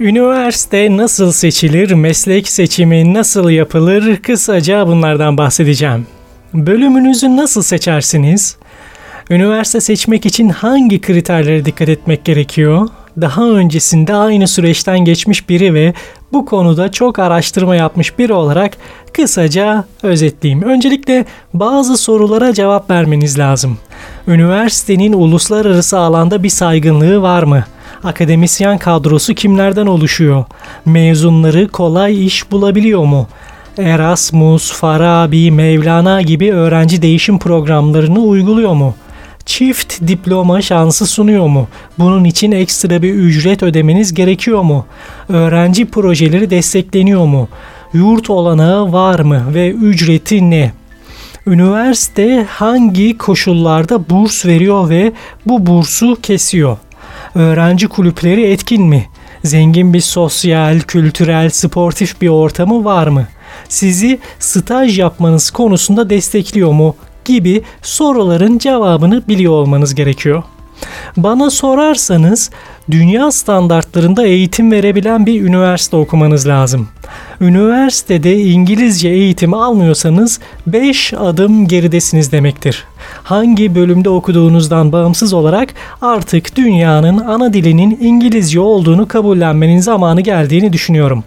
Üniversite nasıl seçilir, meslek seçimi nasıl yapılır kısaca bunlardan bahsedeceğim. Bölümünüzü nasıl seçersiniz? Üniversite seçmek için hangi kriterlere dikkat etmek gerekiyor? Daha öncesinde aynı süreçten geçmiş biri ve bu konuda çok araştırma yapmış biri olarak kısaca özetleyeyim. Öncelikle bazı sorulara cevap vermeniz lazım. Üniversitenin uluslararası alanda bir saygınlığı var mı? Akademisyen kadrosu kimlerden oluşuyor? Mezunları kolay iş bulabiliyor mu? Erasmus, Farabi, Mevlana gibi öğrenci değişim programlarını uyguluyor mu? Çift diploma şansı sunuyor mu? Bunun için ekstra bir ücret ödemeniz gerekiyor mu? Öğrenci projeleri destekleniyor mu? Yurt olanağı var mı ve ücreti ne? Üniversite hangi koşullarda burs veriyor ve bu bursu kesiyor? Öğrenci kulüpleri etkin mi? Zengin bir sosyal, kültürel, sportif bir ortamı var mı? Sizi staj yapmanız konusunda destekliyor mu? gibi soruların cevabını biliyor olmanız gerekiyor. Bana sorarsanız dünya standartlarında eğitim verebilen bir üniversite okumanız lazım. Üniversitede İngilizce eğitim almıyorsanız 5 adım geridesiniz demektir. Hangi bölümde okuduğunuzdan bağımsız olarak artık dünyanın ana dilinin İngilizce olduğunu kabullenmenin zamanı geldiğini düşünüyorum.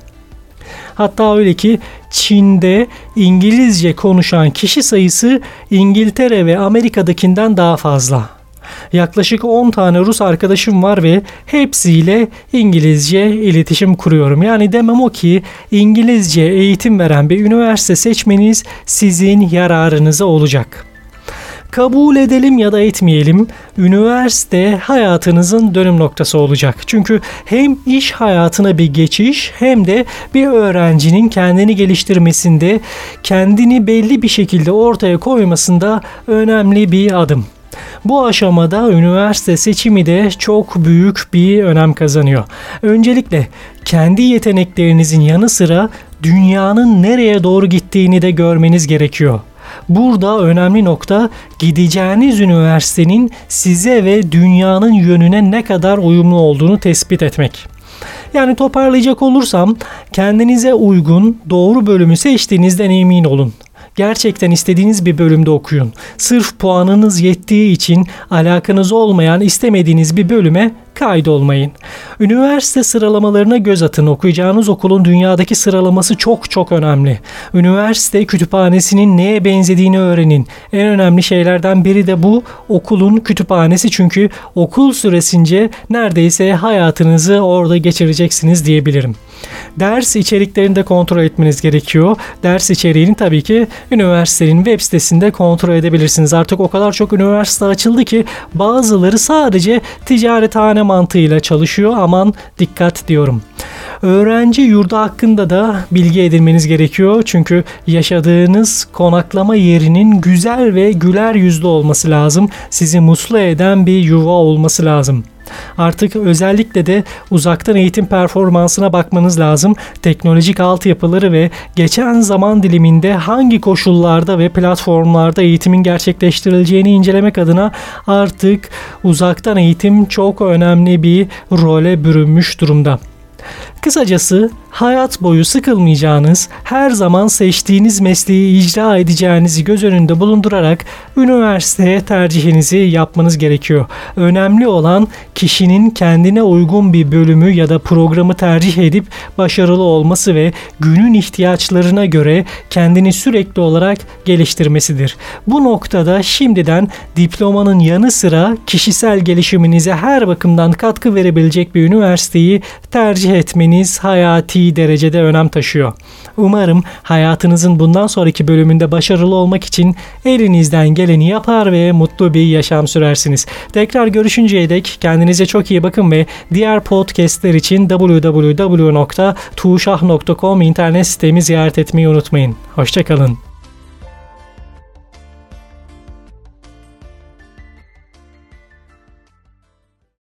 Hatta öyle ki Çin'de İngilizce konuşan kişi sayısı İngiltere ve Amerika'dakinden daha fazla. Yaklaşık 10 tane Rus arkadaşım var ve hepsiyle İngilizce iletişim kuruyorum. Yani demem o ki İngilizce eğitim veren bir üniversite seçmeniz sizin yararınıza olacak. Kabul edelim ya da etmeyelim, üniversite hayatınızın dönüm noktası olacak. Çünkü hem iş hayatına bir geçiş hem de bir öğrencinin kendini geliştirmesinde, kendini belli bir şekilde ortaya koymasında önemli bir adım. Bu aşamada üniversite seçimi de çok büyük bir önem kazanıyor. Öncelikle kendi yeteneklerinizin yanı sıra dünyanın nereye doğru gittiğini de görmeniz gerekiyor. Burada önemli nokta gideceğiniz üniversitenin size ve dünyanın yönüne ne kadar uyumlu olduğunu tespit etmek. Yani toparlayacak olursam kendinize uygun doğru bölümü seçtiğinizden emin olun gerçekten istediğiniz bir bölümde okuyun. Sırf puanınız yettiği için alakanız olmayan istemediğiniz bir bölüme kaydolmayın. Üniversite sıralamalarına göz atın. Okuyacağınız okulun dünyadaki sıralaması çok çok önemli. Üniversite kütüphanesinin neye benzediğini öğrenin. En önemli şeylerden biri de bu okulun kütüphanesi çünkü okul süresince neredeyse hayatınızı orada geçireceksiniz diyebilirim. Ders içeriklerini de kontrol etmeniz gerekiyor. Ders içeriğini tabii ki üniversitenin web sitesinde kontrol edebilirsiniz. Artık o kadar çok üniversite açıldı ki bazıları sadece ticarethane mantığıyla çalışıyor. Aman dikkat diyorum. Öğrenci yurdu hakkında da bilgi edinmeniz gerekiyor. Çünkü yaşadığınız konaklama yerinin güzel ve güler yüzlü olması lazım. Sizi mutlu eden bir yuva olması lazım. Artık özellikle de uzaktan eğitim performansına bakmanız lazım. Teknolojik altyapıları ve geçen zaman diliminde hangi koşullarda ve platformlarda eğitimin gerçekleştirileceğini incelemek adına artık uzaktan eğitim çok önemli bir role bürünmüş durumda. Kısacası hayat boyu sıkılmayacağınız, her zaman seçtiğiniz mesleği icra edeceğinizi göz önünde bulundurarak üniversiteye tercihinizi yapmanız gerekiyor. Önemli olan kişinin kendine uygun bir bölümü ya da programı tercih edip başarılı olması ve günün ihtiyaçlarına göre kendini sürekli olarak geliştirmesidir. Bu noktada şimdiden diplomanın yanı sıra kişisel gelişiminize her bakımdan katkı verebilecek bir üniversiteyi tercih etmeniz hayati ciddi derecede önem taşıyor. Umarım hayatınızın bundan sonraki bölümünde başarılı olmak için elinizden geleni yapar ve mutlu bir yaşam sürersiniz. Tekrar görüşünceye dek kendinize çok iyi bakın ve diğer podcastler için www.tuğşah.com internet sitemi ziyaret etmeyi unutmayın. Hoşçakalın.